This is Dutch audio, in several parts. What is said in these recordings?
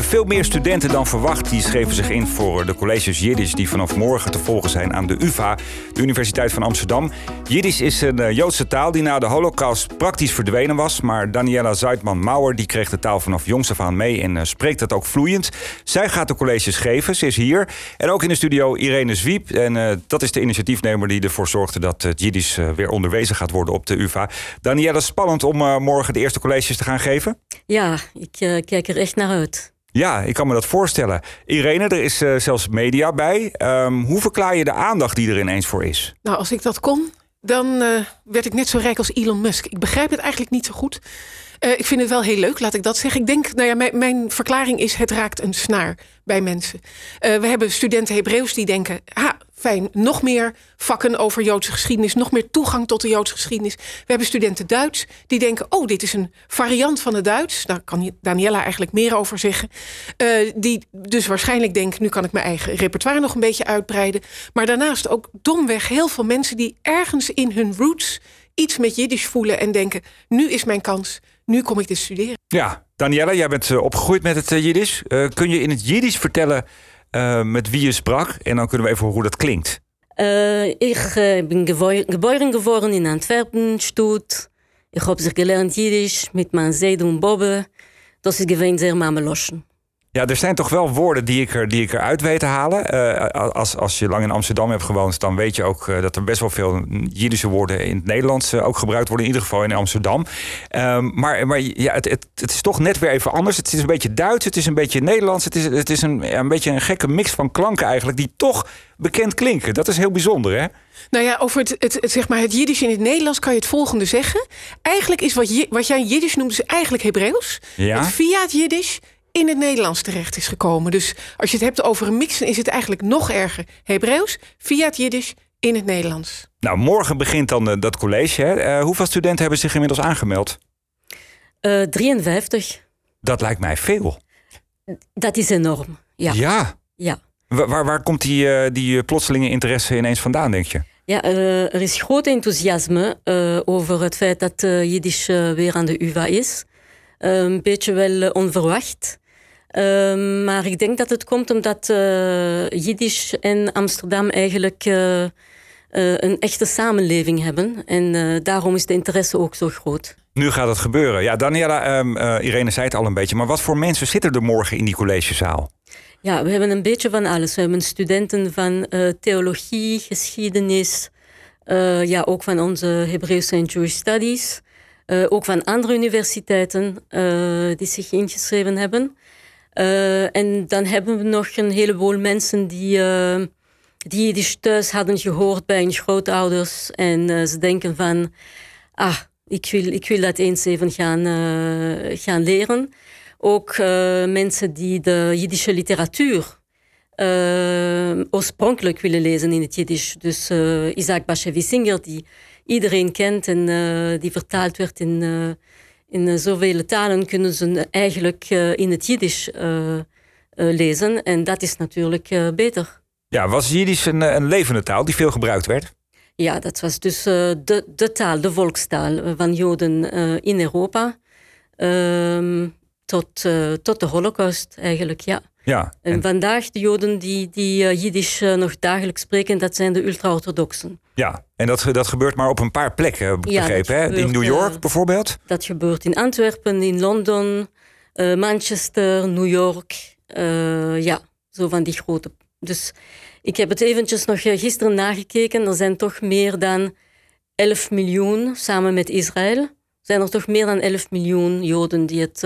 Veel meer studenten dan verwacht die schreven zich in voor de colleges Jiddisch die vanaf morgen te volgen zijn aan de UvA, de Universiteit van Amsterdam. Jiddisch is een uh, Joodse taal die na de Holocaust praktisch verdwenen was, maar Daniela Zuidman-Mauer kreeg de taal vanaf jongs af aan mee en uh, spreekt het ook vloeiend. Zij gaat de colleges geven, ze is hier. En ook in de studio Irene Zwiep en dat is de initiatiefnemer die ervoor zorgde dat het Jiddisch weer onderwezen gaat worden op de UvA. Daniela, spannend om morgen de eerste colleges te gaan geven? Ja, ik kijk er echt naar uit. Ja, ik kan me dat voorstellen. Irene, er is uh, zelfs media bij. Um, hoe verklaar je de aandacht die er ineens voor is? Nou, als ik dat kon, dan uh, werd ik net zo rijk als Elon Musk. Ik begrijp het eigenlijk niet zo goed. Uh, ik vind het wel heel leuk, laat ik dat zeggen. Ik denk, nou ja, mijn, verklaring is: het raakt een snaar bij mensen. Uh, we hebben studenten Hebreeuws die denken: ha, fijn, nog meer vakken over Joodse geschiedenis, nog meer toegang tot de Joodse geschiedenis. We hebben studenten Duits die denken: oh, dit is een variant van het Duits. Daar kan Daniela eigenlijk meer over zeggen. Uh, die dus waarschijnlijk denken: nu kan ik mijn eigen repertoire nog een beetje uitbreiden. Maar daarnaast ook domweg heel veel mensen die ergens in hun roots iets met Jiddisch voelen en denken: nu is mijn kans nu kom ik te studeren. Ja, Daniela, jij bent eh, opgegroeid met het uh, Jiddisch. Uh, kun je in het Jiddisch vertellen met wie je sprak? En dan kunnen we even horen hoe dat klinkt. ik ben geboren geworden in Antwerpen, Stoet. Ik heb zich gelernt Jiddisch met mijn zeiden en bobben. Dat is gewoon zeer mameloschen. Ja, er zijn toch wel woorden die ik, er, die ik eruit weet te halen. Uh, als, als je lang in Amsterdam hebt gewoond, dan weet je ook uh, dat er best wel veel Jiddische woorden in het Nederlands uh, ook gebruikt worden. In ieder geval in Amsterdam. Um, maar maar ja, het, het, het, is toch net weer even anders. Het is een beetje Duits, het is een beetje Nederlands. Het is, het is een, een beetje een gekke mix van klanken eigenlijk, die toch bekend klinken. Dat is heel bijzonder, hè? Nou ja, over het, het, het, zeg maar het Jiddisch in het Nederlands kan je het volgende zeggen. Eigenlijk is wat, je, wat jij Jiddisch noemt, dus eigenlijk Hebreeuws. Ja? Het Fiat Jiddisch in het Nederlands terecht is gekomen. Dus als je het hebt over een mix, is het eigenlijk nog erger. Hebreeuws via het Jiddisch in het Nederlands. Nou, morgen begint dan uh, dat college. Hè? Uh, hoeveel studenten hebben zich inmiddels aangemeld? Uh, 53. Dat lijkt mij veel. Dat is enorm, ja. Ja? Ja. Waar, waar, waar komt die, eh, die plotselinge interesse ineens vandaan, denk je? Ja, er is groot enthousiasme over het feit dat Jiddisch weer aan de UvA is. een beetje wel onverwacht. Uh, maar ik denk dat het komt omdat uh, Jiddisch en Amsterdam eigenlijk uh, een echte samenleving hebben. En daarom is de interesse ook zo groot. Nu gaat het gebeuren. Ja, Daniela, um, Irene zei het al een beetje. Maar wat voor mensen zitten er morgen in die collegezaal? Ja, we hebben een beetje van alles. We hebben studenten van theologie, geschiedenis. ja, ook van onze Hebreeuwse en Jewish Studies. ook van andere universiteiten die zich ingeschreven hebben. Uh, en dan hebben we nog een heleboel mensen die, uh, die die thuis hadden gehoord bij hun grootouders. En uh, ze denken van, ah, ik wil, ik wil dat eens even gaan, gaan leren. Ook mensen die de Jiddische literatuur oorspronkelijk willen lezen in het Jiddisch. Dus Isaac Bashevis Singer, die iedereen kent en die vertaald werd in in eh, zoveel talen kunnen ze eigenlijk eh, in het Jiddisch eh, lezen. En dat is natuurlijk beter. Ja, was Jiddisch een, een levende taal die veel gebruikt werd? Ja, dat was dus de, de taal, de volkstaal van Joden in Europa. Ehm, tot, tot de Holocaust eigenlijk, ja. Ja, en, vandaag de Joden die, die Jiddisch nog dagelijks spreken, dat zijn de ultra-orthodoxen. Ja, en dat, dat gebeurt maar op een paar plekken, begrepen. hè? In New York bijvoorbeeld? Dat gebeurt in Antwerpen, in Londen, uh, Manchester, New York. Uh, ja, zo van die grote. Dus ik heb het eventjes nog gisteren nagekeken. Er zijn toch meer dan 11 miljoen, samen met Israël, zijn er toch meer dan 11 miljoen Joden die het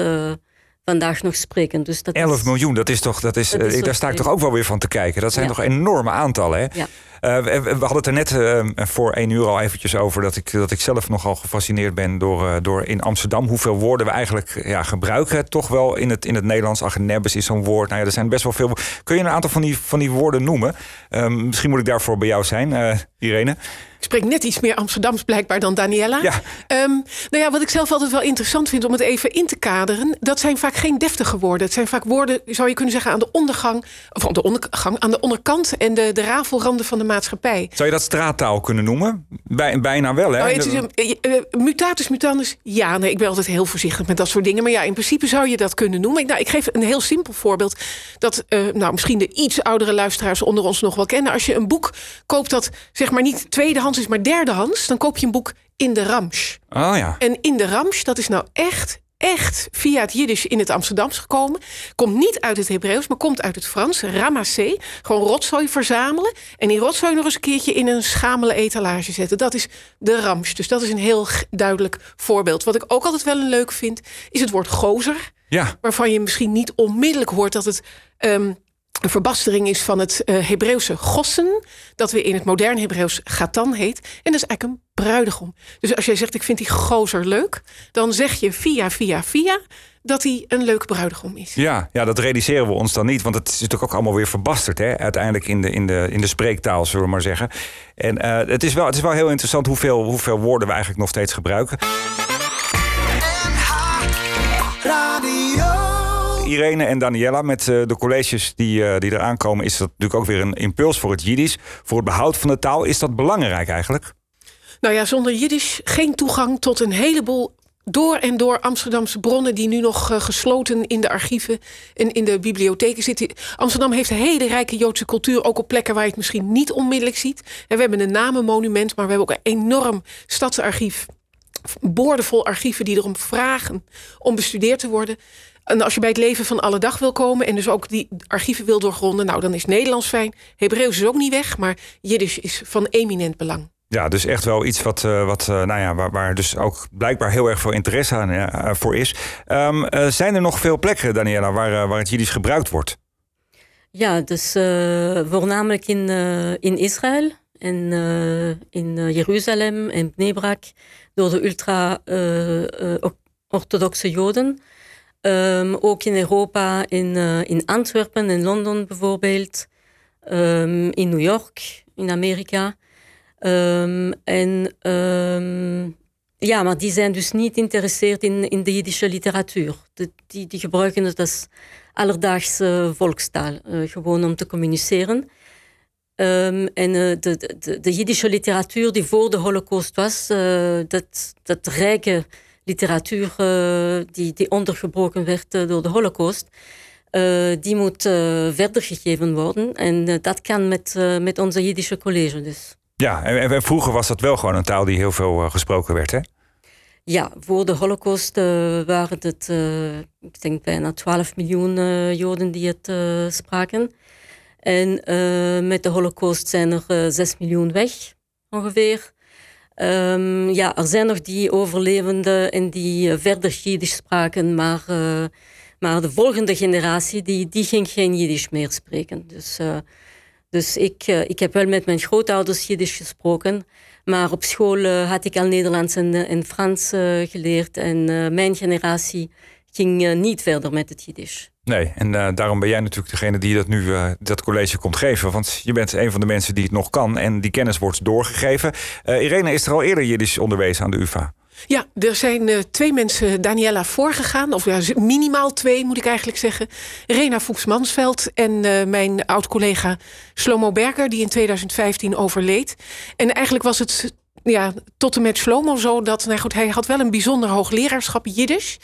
vandaag nog spreken. Dus dat 11 miljoen, dat is toch, dat is, dat is daar sta ik toch ook wel weer van te kijken. Dat zijn toch enorme aantallen. Hè? Ja. We, hadden het er net voor één uur al eventjes over dat ik, dat ik zelf nogal gefascineerd ben door, door in Amsterdam hoeveel woorden we eigenlijk ja, gebruiken. Toch wel in het, in het Nederlands. Agenebbes is zo'n woord. Nou ja, er zijn best wel veel. Kun je een aantal van die, van die woorden noemen? Ehm, misschien moet ik daarvoor bij jou zijn, Irene. Ik spreek net iets meer Amsterdams blijkbaar dan Daniela. Ja. Um, nou ja, wat ik zelf altijd wel interessant vind om het even in te kaderen, dat zijn vaak geen deftige woorden. Het zijn vaak woorden, zou je kunnen zeggen, aan de ondergang, of aan de ondergang, aan de onderkant en de, de rafelranden van de maatschappij. Zou je dat straattaal kunnen noemen? Bij, bijna wel, hè? Oh, het is een, uh, mutatus mutandis, ja, nee, ik ben altijd heel voorzichtig met dat soort dingen. Maar ja, in principe zou je dat kunnen noemen. Nou, ik geef een heel simpel voorbeeld. Dat uh, nou, misschien de iets oudere luisteraars onder ons nog wel kennen. Als je een boek koopt dat zeg maar niet tweedehands is, maar derdehands, dan koop je een boek in de Ramsch. Oh ja. En in de Ramsch, dat is nou echt, echt via het Jiddisch in het Amsterdams gekomen. Komt niet uit het Hebreeuws, maar komt uit het Frans. Ramassé. Gewoon rotzooi verzamelen. En die rotzooi nog eens een keertje in een schamele etalage zetten. Dat is de Ramsch. Dus dat is een heel duidelijk voorbeeld. Wat ik ook altijd wel een leuk vind, is het woord gozer. Ja. Waarvan je misschien niet onmiddellijk hoort dat het um, een verbastering is van het uh, Hebreeuwse gossen, dat weer in het modern Hebreeuws gatan heet. En dat is eigenlijk een bruidegom. Dus als jij zegt, ik vind die gozer leuk, dan zeg je via, via, via dat hij een leuk bruidegom is. Ja, ja, dat realiseren we ons dan niet. Want het is natuurlijk ook allemaal weer verbasterd. Hè? Uiteindelijk in de, in, de, in de spreektaal, zullen we maar zeggen. En uh, het, is wel, het is wel heel interessant hoeveel, hoeveel woorden we eigenlijk nog steeds gebruiken. Irene en Daniela, met eh, de colleges die, uh, die eraan komen, is dat natuurlijk ook weer een impuls voor het Jiddisch. Voor het behoud van de taal. Is dat belangrijk eigenlijk? Nou ja, zonder Jiddisch geen toegang tot een heleboel door en door Amsterdamse bronnen die nu nog uh, gesloten in de archieven en in de bibliotheken zitten. Amsterdam heeft een hele rijke Joodse cultuur, ook op plekken waar je het misschien niet onmiddellijk ziet. En we hebben een namenmonument, maar we hebben ook een enorm stadsarchief. Boordevol archieven die erom vragen om bestudeerd te worden. En als je bij het leven van alle dag wil komen en dus ook die archieven wil doorgronden, nou dan is Nederlands fijn. Hebreeuws is ook niet weg, maar Jiddisch is van eminent belang. Ja, dus echt wel iets wat, uh, wat uh, nou ja, waar, waar, dus ook blijkbaar heel erg veel interesse aan, uh, voor is. Um, zijn er nog veel plekken, Daniela, waar, waar het Jiddisch gebruikt wordt? Ja, dus voornamelijk in, in Israël en in Jeruzalem en Bnebrak door de ultra-orthodoxe Joden. Um, ook in Europa, in, uh, in Antwerpen, in Londen bijvoorbeeld, um, in New York, in Amerika. Um, en ja, maar die zijn dus niet geïnteresseerd in, in de Jiddische literatuur. Die, die gebruiken het als alledaagse volkstaal, uh, gewoon om te communiceren. En uh, de, de, de Jiddische literatuur die voor de Holocaust was, dat, dat rijke literatuur uh, die, die ondergebroken werd uh, door de Holocaust, uh, die moet verder gegeven worden. En dat kan met, met onze Jiddische college dus. Ja, en, en, vroeger was dat wel gewoon een taal die heel veel gesproken werd, hè? Ja, voor de Holocaust waren het, ik denk, bijna 12 miljoen Joden die het spraken. En met de Holocaust zijn er 6 miljoen weg, ongeveer. Um, ja, er zijn nog die overlevenden en die uh, verder Jiddisch spraken, maar, uh, maar de volgende generatie die, die ging geen Jiddisch meer spreken. Dus, uh, dus ik, ik heb wel met mijn grootouders Jiddisch gesproken, maar op school had ik al Nederlands en, en Frans geleerd en mijn generatie ging niet verder met het Jiddisch. Nee, en uh, daarom ben jij natuurlijk degene die dat nu uh, dat college komt geven. Want je bent een van de mensen die het nog kan en die kennis wordt doorgegeven. Uh, Irene, is er al eerder Jiddisch onderwezen aan de UvA? Ja, er zijn twee mensen Daniela voorgegaan. Of ja, minimaal twee moet ik eigenlijk zeggen. Rena Fuchs-Mansveld en mijn oud-collega Slomo Berger... die in 2015 overleed. En eigenlijk was het ja, tot en met Shlomo zo dat... Nou goed, hij had wel een bijzonder hoogleraarschap Jiddisch.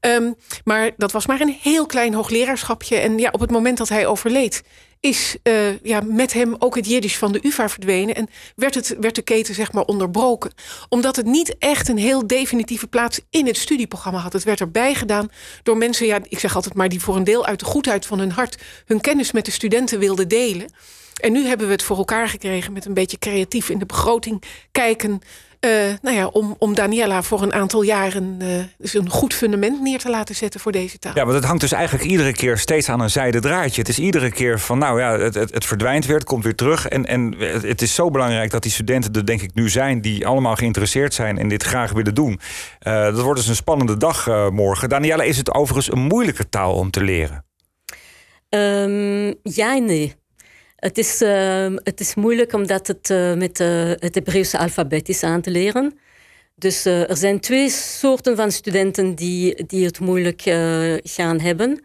Um, maar dat was maar een heel klein hoogleraarschapje. En ja, op het moment dat hij overleed... is uh, ja, met hem ook het Jiddisch van de UvA verdwenen... en werd, het, werd de keten zeg maar onderbroken. Omdat het niet echt een heel definitieve plaats in het studieprogramma had. Het werd erbij gedaan door mensen, ja, ik zeg altijd maar... die voor een deel uit de goedheid van hun hart... hun kennis met de studenten wilden delen... En nu hebben we het voor elkaar gekregen met een beetje creatief in de begroting kijken. nou ja, om, om Daniela voor een aantal jaren dus een goed fundament neer te laten zetten voor deze taal. Ja, want het hangt dus eigenlijk iedere keer steeds aan een zijde draadje. Het is iedere keer van, nou ja, het, het, het verdwijnt weer, het komt weer terug. En, en het is zo belangrijk dat die studenten er denk ik nu zijn... die allemaal geïnteresseerd zijn en dit graag willen doen. dat wordt dus een spannende dag morgen. Daniela, is het overigens een moeilijke taal om te leren? Um, ja nee. Het is, uh, het is moeilijk omdat het uh, met uh, het Hebreeuwse alfabet is aan te leren. Dus er zijn twee soorten van studenten die, die het moeilijk gaan hebben.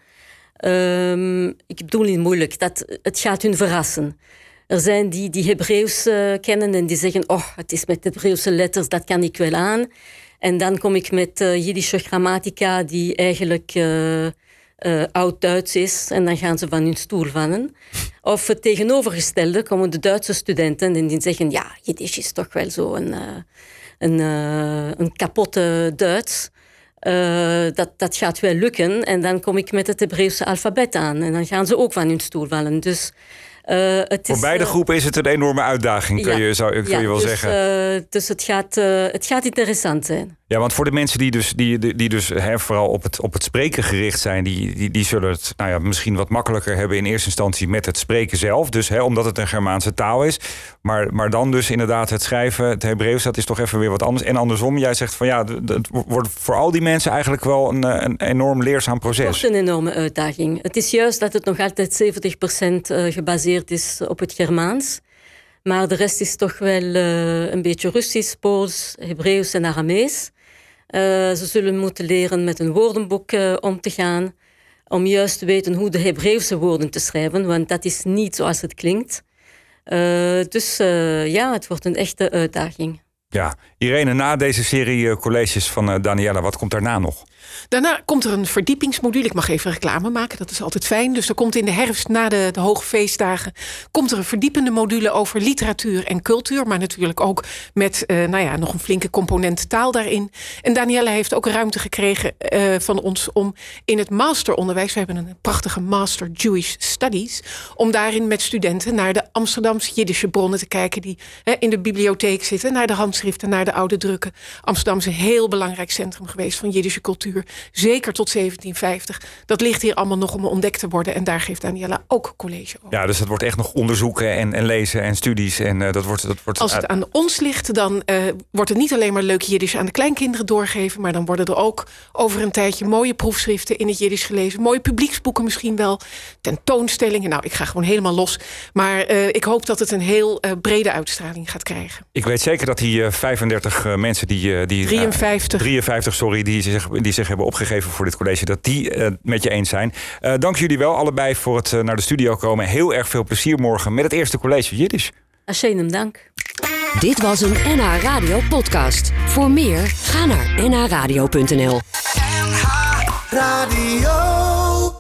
Um, ik bedoel niet moeilijk, dat, het gaat hun verrassen. Er zijn die die Hebreeuws kennen en die zeggen... oh, het is met Hebreeuwse letters, dat kan ik wel aan. En dan kom ik met Jiddische grammatica die eigenlijk oud-Duits is en dan gaan ze van hun stoel vallen. Of het tegenovergestelde komen de Duitse studenten en die zeggen: Ja, Jiddisch is toch wel zo een, uh, een, uh, een kapotte Duits. dat, dat gaat wel lukken. En dan kom ik met het Hebreeuwse alfabet aan en dan gaan ze ook van hun stoel vallen. Dus uh, het Voor beide uh, groepen is het een enorme uitdaging, kun, je, zou, kun ja, je wel dus, zeggen. Uh, dus het gaat, het gaat interessant zijn. Ja, want voor de mensen die dus, die, die dus hè, vooral op het, op het spreken gericht zijn, die, die, die zullen het nou ja, misschien wat makkelijker hebben in eerste instantie met het spreken zelf. Dus hè, omdat het een Germaanse taal is. Maar, maar dan dus inderdaad het schrijven, het Hebreeuws, dat is toch even weer wat anders. En andersom, jij zegt van ja, het wordt voor al die mensen eigenlijk wel een, een enorm leerzaam proces. Het is een enorme uitdaging. Het is juist dat het nog altijd 70% gebaseerd is op het Germaans. Maar de rest is toch wel uh, een beetje Russisch, Pools, Hebreeuws en Aramees. Uh, ze zullen moeten leren met een woordenboek uh, om te gaan. Om juist te weten hoe de Hebreeuwse woorden te schrijven, want dat is niet zoals het klinkt. dus ja, het wordt een echte uitdaging. Ja, Irene, na deze serie colleges van Daniela, wat komt daarna nog? Daarna komt er een verdiepingsmodule. Ik mag even reclame maken, dat is altijd fijn. Dus er komt in de herfst, na de, de hoge feestdagen... komt er een verdiepende module over literatuur en cultuur. Maar natuurlijk ook met uh, nou ja, nog een flinke component taal daarin. En Danielle heeft ook ruimte gekregen uh, van ons... om in het masteronderwijs, we hebben een prachtige Master Jewish Studies... om daarin met studenten naar de Amsterdamse Jiddische bronnen te kijken... die in de bibliotheek zitten, naar de handschriften, naar de oude drukken. Amsterdam is een heel belangrijk centrum geweest van Jiddische cultuur zeker tot 1750. Dat ligt hier allemaal nog om ontdekt te worden. En daar geeft Daniela ook college over. Ja, dus dat wordt echt nog onderzoeken en, en lezen en studies. En, uh, dat wordt, dat wordt... Als het aan ons ligt, dan uh, wordt het niet alleen maar leuk Jiddisch aan de kleinkinderen doorgeven. Maar dan worden er ook over een tijdje mooie proefschriften in het Jiddisch gelezen. Mooie publieksboeken misschien wel. Tentoonstellingen. Nou, ik ga gewoon helemaal los. Maar uh, ik hoop dat het een heel brede uitstraling gaat krijgen. Ik weet zeker dat die 35 mensen die... die 53. 53, sorry, die zich, die zich hebben opgegeven voor dit college, dat die uh, met je eens zijn. Uh, dank jullie wel allebei voor het uh, naar de studio komen. Heel erg veel plezier morgen met het eerste college Jiddisch. Ashenem dank. Dit was een NH Radio podcast. Voor meer, ga naar nhradio.nl NH Radio